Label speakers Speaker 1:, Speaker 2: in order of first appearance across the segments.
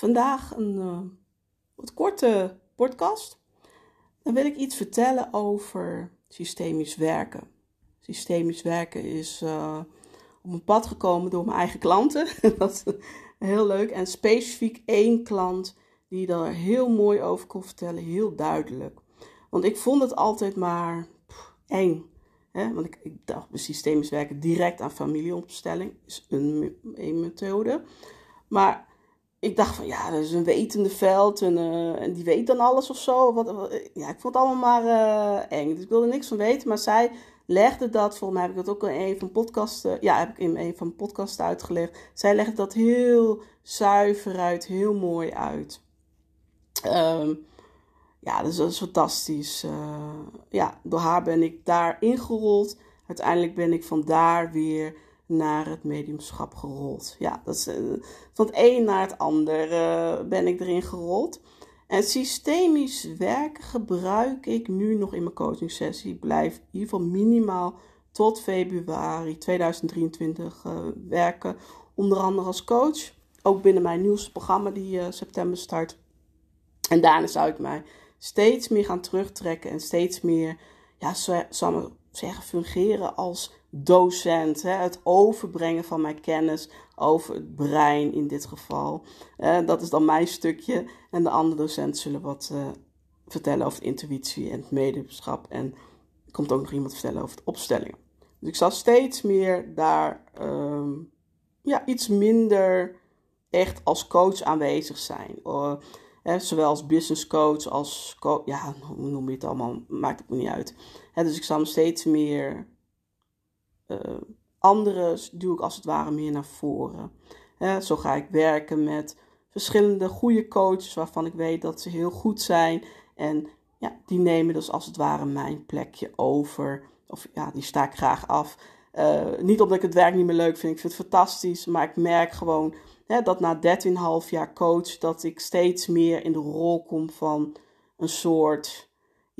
Speaker 1: vandaag een uh, wat korte podcast. Dan wil ik iets vertellen over systemisch werken. Systemisch werken is uh, op mijn pad gekomen door mijn eigen klanten. Dat is heel leuk. En specifiek één klant die daar heel mooi over kon vertellen, heel duidelijk. Want ik vond het altijd maar eng. Want ik, ik dacht, systemisch werken direct aan familieopstelling is een, een methode. Maar ik dacht van ja, dat is een wetende veld en, en die weet dan alles of zo. Wat, ja, ik vond het allemaal maar uh, eng. Dus ik wilde niks van weten. Maar zij legde dat, volgens mij heb ik dat ook in een van podcasten, ja, heb ik in een van podcasten uitgelegd. Zij legde dat heel zuiver uit, heel mooi uit. Um, ja, dus dat is fantastisch. Uh, ja, door haar ben ik daar ingerold. Uiteindelijk ben ik van daar weer naar het mediumschap gerold. Ja, dat is, uh, van het een naar het ander uh, ben ik erin gerold. En systemisch werken gebruik ik nu nog in mijn coaching sessie. Ik blijf in ieder geval minimaal tot februari 2023 uh, werken. Onder andere als coach. Ook binnen mijn nieuwste programma die september start. En daarna zou ik mij steeds meer gaan terugtrekken en steeds meer, ja, zou zeggen, fungeren als docent. Hè? Het overbrengen van mijn kennis over het brein in dit geval. Uh, dat is dan mijn stukje. En de andere docenten zullen wat uh, vertellen over intuïtie en het. En komt ook nog iemand vertellen over de opstellingen. Dus ik zal steeds meer daar um, ja, iets minder echt als coach aanwezig zijn. Uh, zowel als business coach als, ja, hoe noem je het allemaal, maakt het me niet uit. dus ik zal steeds meer anderen, duw ik als het ware meer naar voren. zo ga ik werken met verschillende goede coaches waarvan ik weet dat ze heel goed zijn. En ja, die nemen dus als het ware mijn plekje over. Of ja, die sta ik graag af. Uh, niet omdat ik het werk niet meer leuk vind, ik vind het fantastisch, maar ik merk gewoon dat na 13,5 jaar coach, dat ik steeds meer in de rol kom van een soort,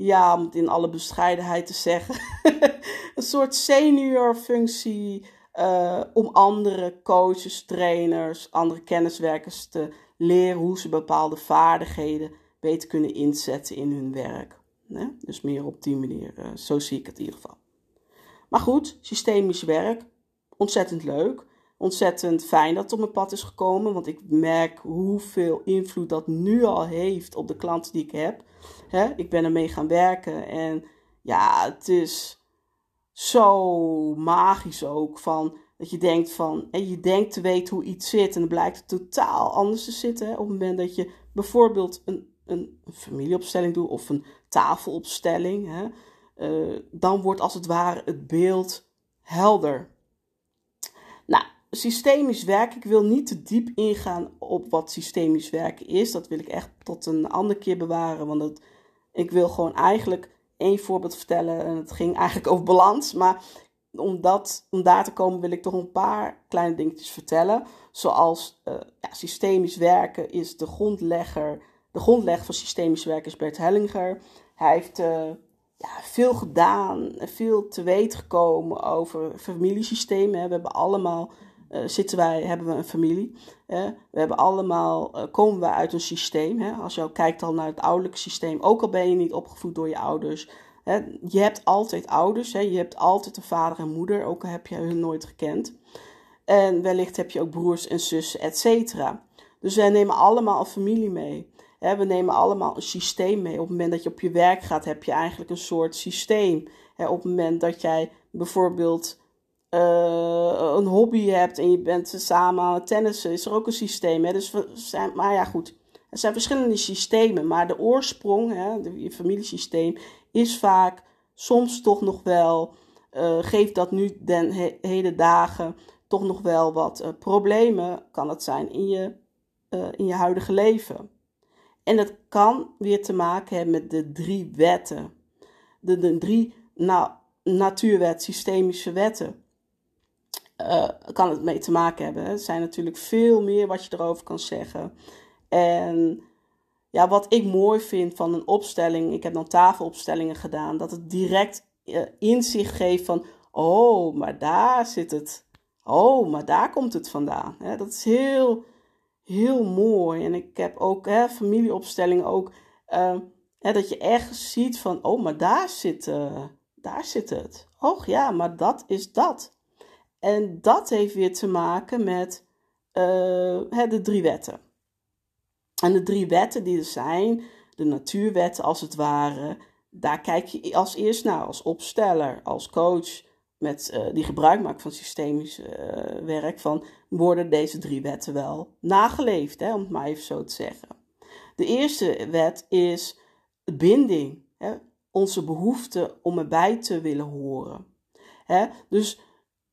Speaker 1: ja, om het in alle bescheidenheid te zeggen, een soort senior functie uh, om andere coaches, trainers, andere kenniswerkers te leren hoe ze bepaalde vaardigheden beter kunnen inzetten in hun werk. Dus meer op die manier, uh, zo zie ik het in ieder geval. Maar goed, systemisch werk, ontzettend leuk. Ontzettend fijn dat het op mijn pad is gekomen, want ik merk hoeveel invloed dat nu al heeft op de klanten die ik heb. ik ben ermee gaan werken en ja, het is zo magisch ook van dat je denkt van, en je denkt te weten hoe iets zit en dan blijkt het totaal anders te zitten. op het moment dat je bijvoorbeeld een, een, familieopstelling doet of een tafelopstelling. Uh, dan wordt als het ware het beeld helder. Systemisch werken, ik wil niet te diep ingaan op wat systemisch werken is. Dat wil ik echt tot een andere keer bewaren, want ik wil gewoon eigenlijk één voorbeeld vertellen. En het ging eigenlijk over balans, maar om, dat, om daar te komen wil ik toch een paar kleine dingetjes vertellen. Zoals uh, ja, systemisch werken is de grondlegger. De grondlegger van systemisch werken is Bert Hellinger. Hij heeft uh, ja, veel gedaan, veel te weten gekomen over familiesystemen. We hebben allemaal, uh, zitten wij, hebben we een familie. we hebben allemaal, uh, komen we uit een systeem. Hè? Als je kijkt al naar het ouderlijke systeem, ook al ben je niet opgevoed door je ouders. Hè? Je hebt altijd ouders, hè? je hebt altijd een vader en moeder, ook al heb je hun nooit gekend. En wellicht heb je ook broers en zussen, et cetera. Dus wij nemen allemaal een familie mee we nemen allemaal een systeem mee. Op het moment dat je op je werk gaat, heb je eigenlijk een soort systeem. op het moment dat jij bijvoorbeeld uh, een hobby hebt en je bent samen aan het tennissen, is er ook een systeem. Hè? Dus zijn, maar ja, goed. Er zijn verschillende systemen, maar de oorsprong, hè, je familiesysteem, is vaak soms toch nog wel, uh, geeft dat nu den he hele dagen toch nog wel wat uh, problemen, kan het zijn, in je, in je huidige leven. En dat kan weer te maken hebben met de drie wetten. De, de drie nou, natuurwet, systemische wetten. Uh, kan het mee te maken hebben. Er zijn natuurlijk veel meer wat je erover kan zeggen. En ja, wat ik mooi vind van een opstelling, ik heb dan tafelopstellingen gedaan, dat het direct uh, inzicht geeft van, oh, maar daar zit het. Oh, maar daar komt het vandaan. dat is heel heel mooi. En ik heb ook familieopstellingen ook. Hè, dat je echt ziet van, oh, maar daar zit, daar zit het. Och ja, maar dat is dat. En dat heeft weer te maken met hè, de drie wetten. En de drie wetten die er zijn, de natuurwetten als het ware, daar kijk je als eerst naar, als opsteller, als coach, met, uh, die gebruik maakt van systemisch uh, werk, van worden deze drie wetten wel nageleefd, hè, om het maar even zo te zeggen. De eerste wet is binding, hè, onze behoefte om erbij te willen horen. Hè, dus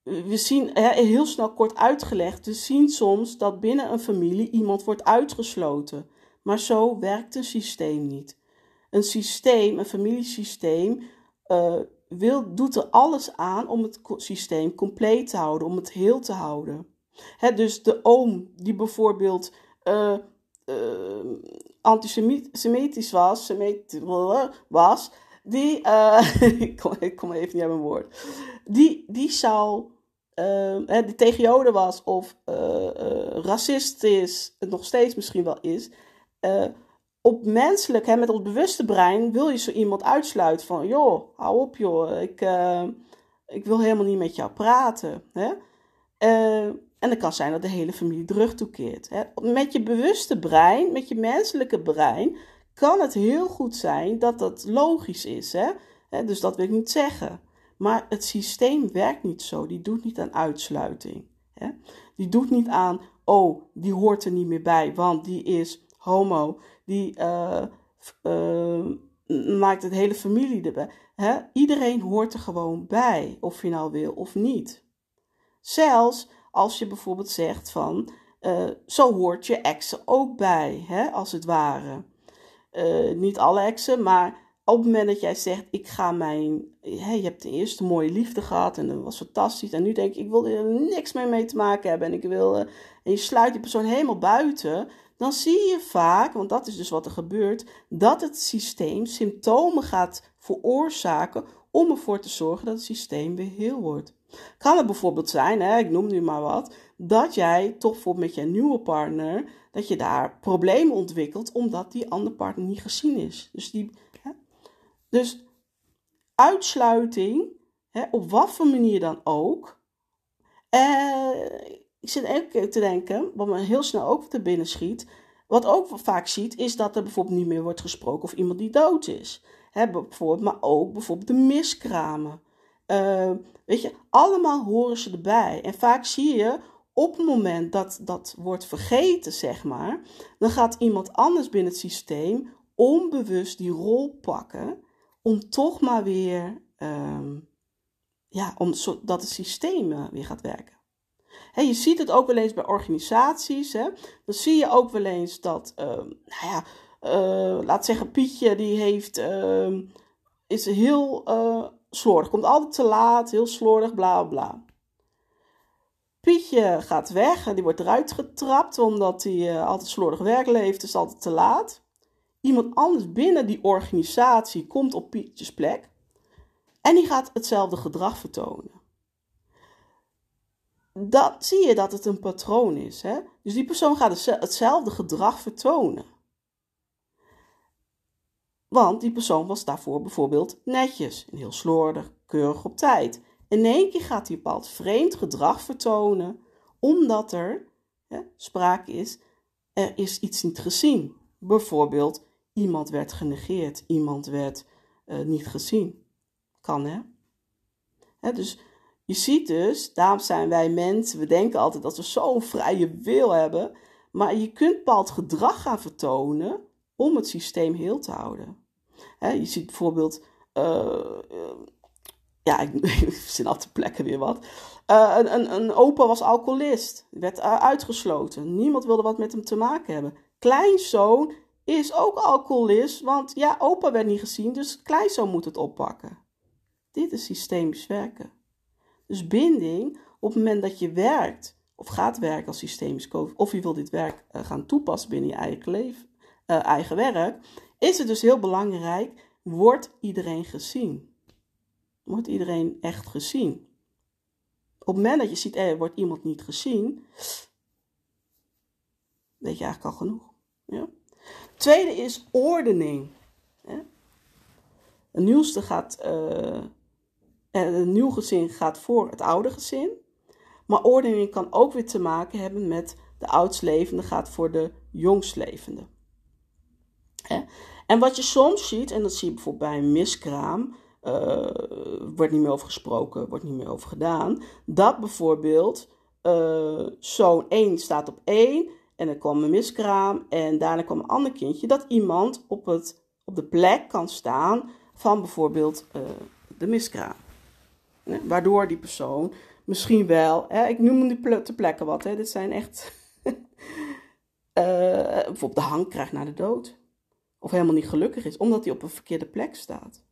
Speaker 1: we zien, heel snel kort uitgelegd, we zien soms dat binnen een familie iemand wordt uitgesloten. Maar zo werkt een systeem niet. Een systeem, een familiesysteem, uh, wil, doet er alles aan om het systeem compleet te houden, om het heel te houden. dus de oom die bijvoorbeeld uh, uh, antisemitisch was, was die, ik kom even niet aan mijn woord, die, die zou, die tegen Joden was of racist is, het nog steeds misschien wel is, op menselijk, hè, met ons bewuste brein, wil je zo iemand uitsluiten van, joh, hou op joh, ik, uh, ik wil helemaal niet met jou praten. Hè? Uh, en het kan zijn dat de hele familie terug toekeert. Met je bewuste brein, met je menselijke brein, kan het heel goed zijn dat dat logisch is. Hè, dus dat wil ik niet zeggen. Maar het systeem werkt niet zo. Die doet niet aan uitsluiting. Hè? Die doet niet aan, oh, die hoort er niet meer bij, want die is homo die uh, uh, maakt het hele familie erbij. Hè? Iedereen hoort er gewoon bij, of je nou wil of niet. Zelfs als je bijvoorbeeld zegt van, uh, zo hoort je exen ook bij, hè? als het ware. niet alle exen, maar op het moment dat jij zegt, ik ga mijn, hè, je hebt de eerste mooie liefde gehad en dat was fantastisch. En nu denk ik, ik wil er niks meer mee te maken hebben en ik wil, en je sluit die persoon helemaal buiten dan zie je vaak, want dat is dus wat er gebeurt, dat het systeem symptomen gaat veroorzaken om ervoor te zorgen dat het systeem weer heel wordt. Kan het bijvoorbeeld zijn, hè, ik noem nu maar wat, dat jij toch bijvoorbeeld met je nieuwe partner, dat je daar problemen ontwikkelt omdat die andere partner niet gezien is. Dus, die, hè, dus uitsluiting, hè, op wat voor manier dan ook. Eh, ik zit keer te denken, wat me heel snel ook te binnen schiet. Wat ook vaak ziet, is dat er bijvoorbeeld niet meer wordt gesproken over iemand die dood is. He, bijvoorbeeld, maar ook bijvoorbeeld de miskramen. Uh, weet je, allemaal horen ze erbij. En vaak zie je op het moment dat dat wordt vergeten, zeg maar, dan gaat iemand anders binnen het systeem onbewust die rol pakken om toch maar weer, uh, ja, om, zodat het systeem uh, weer gaat werken je ziet het ook wel eens bij organisaties. Hè? Dan zie je ook wel eens dat, uh, nou ja, uh, laat zeggen, Pietje, die heeft, uh, is heel uh, slordig. Komt altijd te laat, heel slordig, bla bla. Pietje gaat weg en die wordt eruit getrapt omdat hij altijd slordig werk leeft, is altijd te laat. Iemand anders binnen die organisatie komt op Pietjes plek en die gaat hetzelfde gedrag vertonen dan zie je dat het een patroon is. Hè? Dus die persoon gaat hetzelfde gedrag vertonen. Want die persoon was daarvoor bijvoorbeeld netjes en heel slordig, keurig op tijd. In één keer gaat hij bepaald vreemd gedrag vertonen, omdat er hè, sprake is, er is iets niet gezien. Bijvoorbeeld, iemand werd genegeerd, iemand werd uh, niet gezien. Kan hè? hè dus je ziet dus, daarom zijn wij mensen, we denken altijd dat we zo'n vrije wil hebben, maar je kunt bepaald gedrag gaan vertonen om het systeem heel te houden. je ziet bijvoorbeeld, uh, ja, ik, ik zit altijd plekken weer wat. Een, een, een opa was alcoholist, werd uitgesloten. Niemand wilde wat met hem te maken hebben. Kleinzoon is ook alcoholist, want ja, opa werd niet gezien, dus kleinzoon moet het oppakken. Dit is systemisch werken. Dus binding, op het moment dat je werkt of gaat werken als systemisch coach, of je wil dit werk uh, gaan toepassen binnen je eigen, leven, uh, eigen werk, is het dus heel belangrijk, wordt iedereen gezien? Wordt iedereen echt gezien? Op het moment dat je ziet, er wordt iemand niet gezien, weet je eigenlijk al genoeg. Ja? Tweede is ordening. Een nieuwste gaat, uh, een nieuw gezin gaat voor het oude gezin. Maar ordening kan ook weer te maken hebben met de oudslevende gaat voor de jongstlevende. En wat je soms ziet, en dat zie je bijvoorbeeld bij een miskraam, uh, wordt niet meer over gesproken, wordt niet meer over gedaan, dat bijvoorbeeld uh, zoon 1 staat op 1 en er kwam een miskraam en daarna kwam een ander kindje, dat iemand op, het, op de plek kan staan van bijvoorbeeld uh, de miskraam. Waardoor die persoon misschien wel, hè, ik noem die plekken wat, hè, dit zijn echt, uh, bijvoorbeeld de hang krijgt naar de dood. Of helemaal niet gelukkig is, omdat hij op een verkeerde plek staat.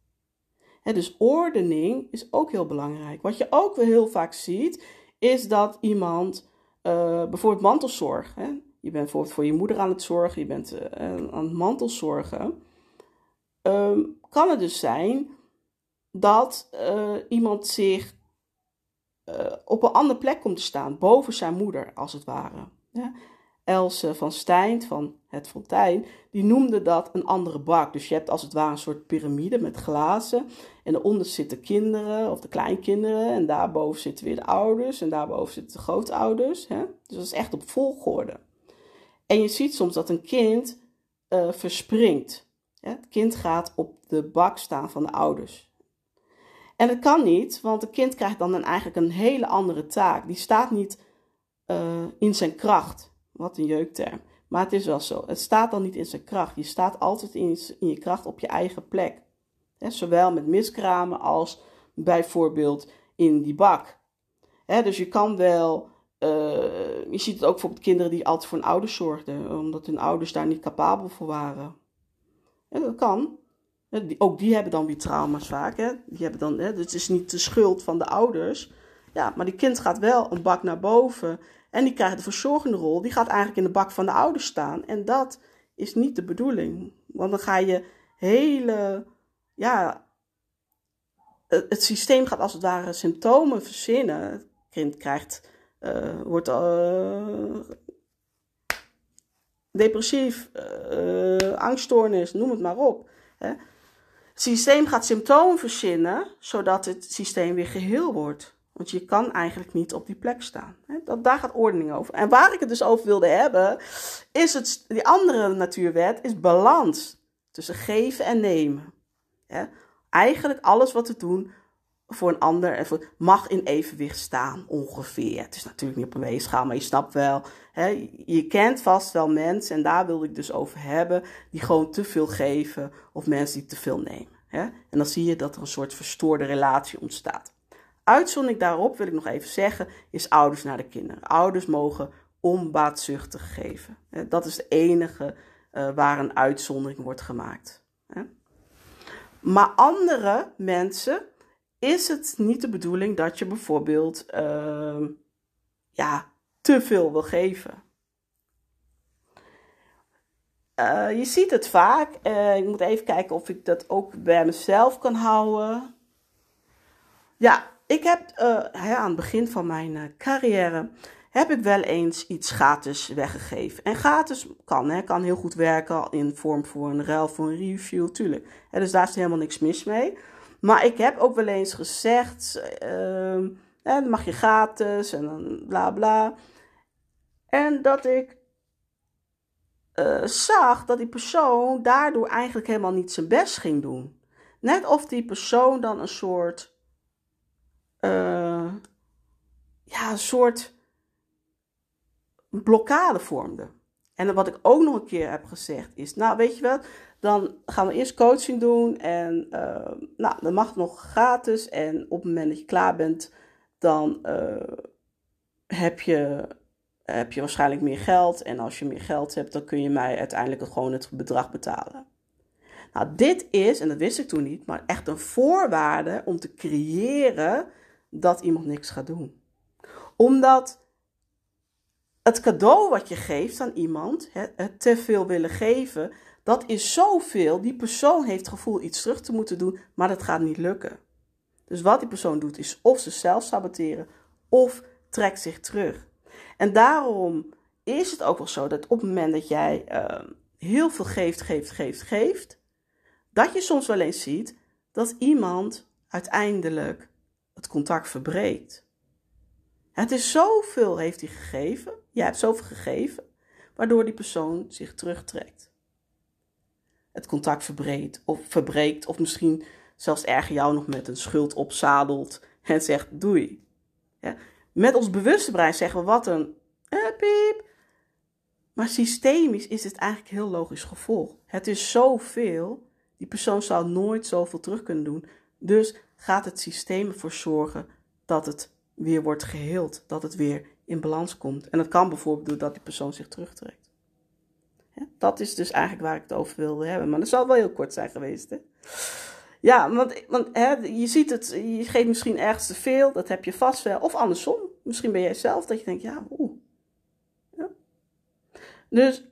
Speaker 1: Hè, dus ordening is ook heel belangrijk. Wat je ook weer heel vaak ziet, is dat iemand, uh, bijvoorbeeld mantelzorg, hè, je bent bijvoorbeeld voor je moeder aan het zorgen, je bent uh, aan het mantelzorgen. Um, kan het dus zijn dat uh, iemand zich uh, op een andere plek komt te staan, boven zijn moeder als het ware. Ja? Else van Stijn van Het Fontein, die noemde dat een andere bak. Dus je hebt als het ware een soort piramide met glazen. En daaronder zitten kinderen of de kleinkinderen. En daarboven zitten weer de ouders. En daarboven zitten de grootouders. Hè? Dus dat is echt op volgorde. En je ziet soms dat een kind uh, verspringt. Het kind gaat op de bak staan van de ouders. En dat kan niet, want het kind krijgt dan eigenlijk een hele andere taak. Die staat niet uh, in zijn kracht. Wat een jeukterm. Maar het is wel zo. Het staat dan niet in zijn kracht. Je staat altijd in, in je kracht op je eigen plek. zowel met miskramen als bijvoorbeeld in die bak. dus je kan wel. Uh, je ziet het ook voor kinderen die altijd voor hun ouders zorgden, omdat hun ouders daar niet capabel voor waren. dat kan. Ook die hebben dan weer trauma's vaak. Hè? Die hebben dan, hè? Dus het is niet de schuld van de ouders. Ja, maar die kind gaat wel een bak naar boven. En die krijgt de verzorgende rol. Die gaat eigenlijk in de bak van de ouders staan. En dat is niet de bedoeling. Want dan ga je hele. Ja. Het systeem gaat als het ware symptomen verzinnen. Het kind krijgt. Uh, wordt. Uh, depressief, uh, angststoornis, noem het maar op. Hè? Het systeem gaat symptomen verzinnen, zodat het systeem weer geheel wordt. Want je kan eigenlijk niet op die plek staan. Dat, daar gaat ordening over. En waar ik het dus over wilde hebben, is het, die andere natuurwet, is balans tussen geven en nemen. Eigenlijk alles wat we doen voor een ander mag in evenwicht staan, ongeveer. Het is natuurlijk niet op een weegschaal, maar je snapt wel. Hè? Je kent vast wel mensen, en daar wilde ik dus over hebben, die gewoon te veel geven of mensen die te veel nemen. Hè? En dan zie je dat er een soort verstoorde relatie ontstaat. Uitzondering daarop wil ik nog even zeggen, is ouders naar de kinderen. Ouders mogen onbaatzuchtig geven. Dat is de enige uh, waar een uitzondering wordt gemaakt. Maar andere mensen is het niet de bedoeling dat je bijvoorbeeld uh, ja, te veel wil geven. Uh, je ziet het vaak. Ik moet even kijken of ik dat ook bij mezelf kan houden. Ja, ik heb uh, aan het begin van mijn carrière heb ik wel eens iets gratis weggegeven. En gratis kan, hè, kan heel goed werken in vorm voor een ruil, voor een review, tuurlijk. dus daar is helemaal niks mis mee. Maar ik heb ook wel eens gezegd, uh, dan mag je gratis en dan bla bla. En dat ik uh, zag dat die persoon daardoor eigenlijk helemaal niet zijn best ging doen. Net of die persoon dan een soort, uh, ja, een soort blokkade vormde. En wat ik ook nog een keer heb gezegd is, nou weet je wat, dan gaan we eerst coaching doen en uh, nou, dat mag nog gratis. En op het moment dat je klaar bent, dan uh, heb, je, heb je waarschijnlijk meer geld. En als je meer geld hebt, dan kun je mij uiteindelijk gewoon het bedrag betalen. Nou, dit is, en dat wist ik toen niet, maar echt een voorwaarde om te creëren dat iemand niks gaat doen. Omdat het cadeau wat je geeft aan iemand, het te veel willen geven, dat is zoveel. Die persoon heeft het gevoel iets terug te moeten doen, maar dat gaat niet lukken. Dus wat die persoon doet, is of zichzelf saboteren of trekt zich terug. En daarom is het ook wel zo dat op het moment dat jij ehm, heel veel geeft, geeft, geeft, geeft, dat je soms wel eens ziet dat iemand uiteindelijk het contact verbreekt. Het is zoveel heeft hij gegeven, jij hebt zoveel gegeven, waardoor die persoon zich terugtrekt. Het contact verbreekt of verbreekt, of misschien zelfs erger jou nog met een schuld opzadelt en zegt doei. Ja? Met ons bewuste brein zeggen we wat een piep. Maar systemisch is het eigenlijk heel logisch gevolg. Het is zoveel, die persoon zou nooit zoveel terug kunnen doen. Dus gaat het systeem ervoor zorgen dat het weer wordt geheeld, dat het weer in balans komt. En dat kan bijvoorbeeld doordat die persoon zich terugtrekt. Dat is dus eigenlijk waar ik het over wilde hebben. Maar dat zal wel heel kort zijn geweest. Hè? Ja, want, want hè, je ziet het, je geeft misschien ergens te veel, dat heb je vast wel. Of andersom, misschien ben jij zelf dat je denkt, ja, oeh. Dus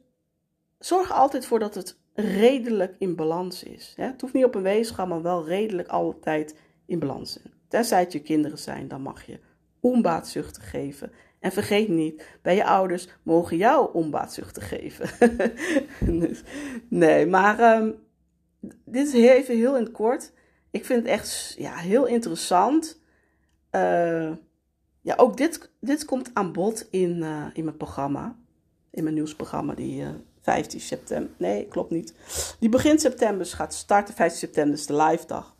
Speaker 1: zorg altijd voor dat het redelijk in balans is. Hè? Het hoeft niet op een weegschaal, maar wel redelijk altijd in balans. Tenzij het je kinderen zijn, dan mag je onbaatzuchtig geven. En vergeet niet, bij je ouders mogen jou onbaatzuchtig geven. dus, nee, maar um, dit is even heel in het kort. Ik vind het echt ja, heel interessant. Uh, ja, ook dit, dit komt aan bod in, uh, in mijn programma. In mijn nieuwsprogramma, die uh, 15 september. Nee, klopt niet. Die begin september gaat starten. 15 september is de live dag.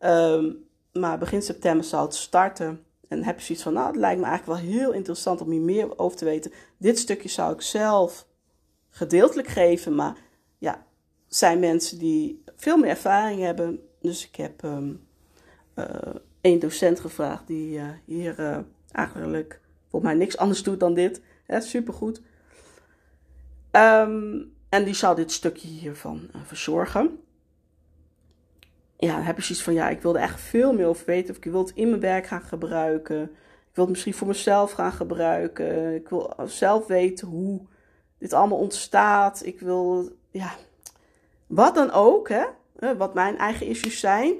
Speaker 1: Um, maar begin september zal het starten. En heb je zoiets van, nou, het lijkt me eigenlijk wel heel interessant om hier meer over te weten. Dit stukje zou ik zelf gedeeltelijk geven, maar ja, zijn mensen die veel meer ervaring hebben. Dus ik heb um, uh, één docent gevraagd die uh, hier uh, eigenlijk volgens mij niks anders doet dan dit. Hè, supergoed. Um, en die zal dit stukje hiervan verzorgen ja, heb je zoiets van, ja, ik wilde echt veel meer over weten. Of ik wil het in mijn werk gaan gebruiken. Ik wil het misschien voor mezelf gaan gebruiken. Ik wil zelf weten hoe dit allemaal ontstaat. Ik wil, ja, wat dan ook, hè. Wat mijn eigen issues zijn.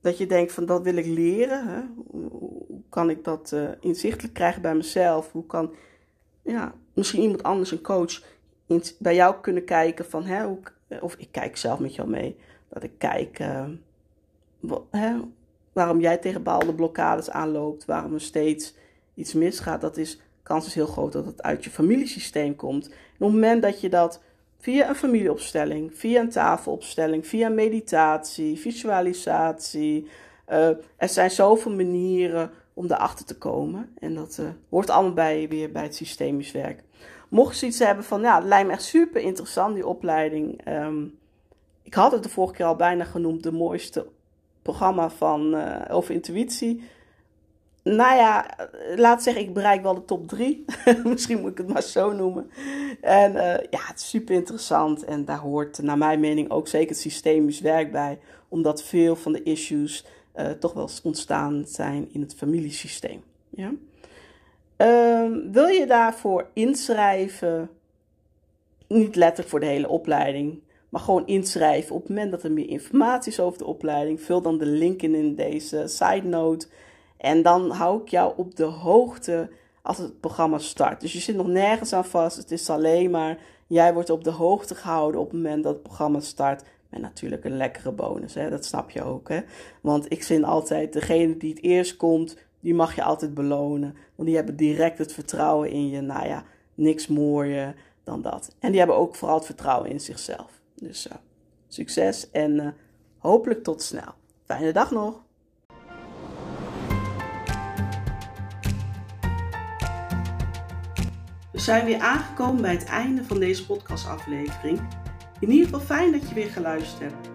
Speaker 1: Dat je denkt van, dat wil ik leren. Hè? Hoe kan ik dat uh, inzichtelijk krijgen bij mezelf? Hoe kan, ja, misschien iemand anders, een coach, bij jou kunnen kijken van, hè, hoe, of ik kijk zelf met jou mee. Dat ik kijk... Uh, waarom jij tegen bepaalde blokkades aanloopt, waarom er steeds iets misgaat, dat is, kans is heel groot dat het uit je familiesysteem komt. En op het moment dat je dat via een familieopstelling, via een tafelopstelling, via meditatie, visualisatie, uh, er zijn zoveel manieren om daarachter te komen. En dat uh, hoort allemaal bij, weer bij het systemisch werk. Mocht je iets hebben van, ja, het lijkt me echt super interessant, die opleiding. Um, ik had het de vorige keer al bijna genoemd, de mooiste programma van, uh, over intuïtie. Nou ja, laat zeggen, ik bereik wel de top drie. Misschien moet ik het maar zo noemen. En uh, ja, het is super interessant. En daar hoort naar mijn mening ook zeker systemisch werk bij. Omdat veel van de issues uh, toch wel ontstaan zijn in het familiesysteem. Ja? Um, wil je daarvoor inschrijven? Niet letterlijk voor de hele opleiding maar gewoon inschrijven. Op het moment dat er meer informatie is over de opleiding, vul dan de link in in deze side note. En dan hou ik jou op de hoogte als het programma start. Dus je zit nog nergens aan vast. Het is alleen maar, jij wordt op de hoogte gehouden op het moment dat het programma start. En natuurlijk een lekkere bonus, hè? dat snap je ook. Hè? Want ik vind altijd, degene die het eerst komt, die mag je altijd belonen. Want die hebben direct het vertrouwen in je. Nou ja, niks mooier dan dat. En die hebben ook vooral het vertrouwen in zichzelf. Dus uh, succes en uh, hopelijk tot snel. Fijne dag nog. We zijn weer aangekomen bij het einde van deze podcastaflevering. In ieder geval fijn dat je weer geluisterd hebt.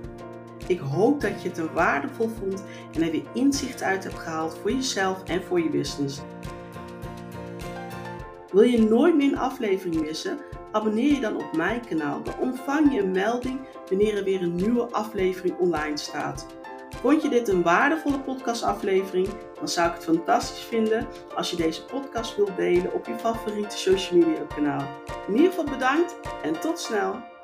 Speaker 1: Ik hoop dat je het waardevol vond en er weer inzicht uit hebt gehaald voor jezelf en voor je business. Wil je nooit meer een aflevering missen? Abonneer je dan op mijn kanaal. Dan ontvang je een melding wanneer er weer een nieuwe aflevering online staat. Vond je dit een waardevolle podcastaflevering? Dan zou ik het fantastisch vinden als je deze podcast wilt delen op je favoriete social media kanaal. In ieder geval bedankt en tot snel!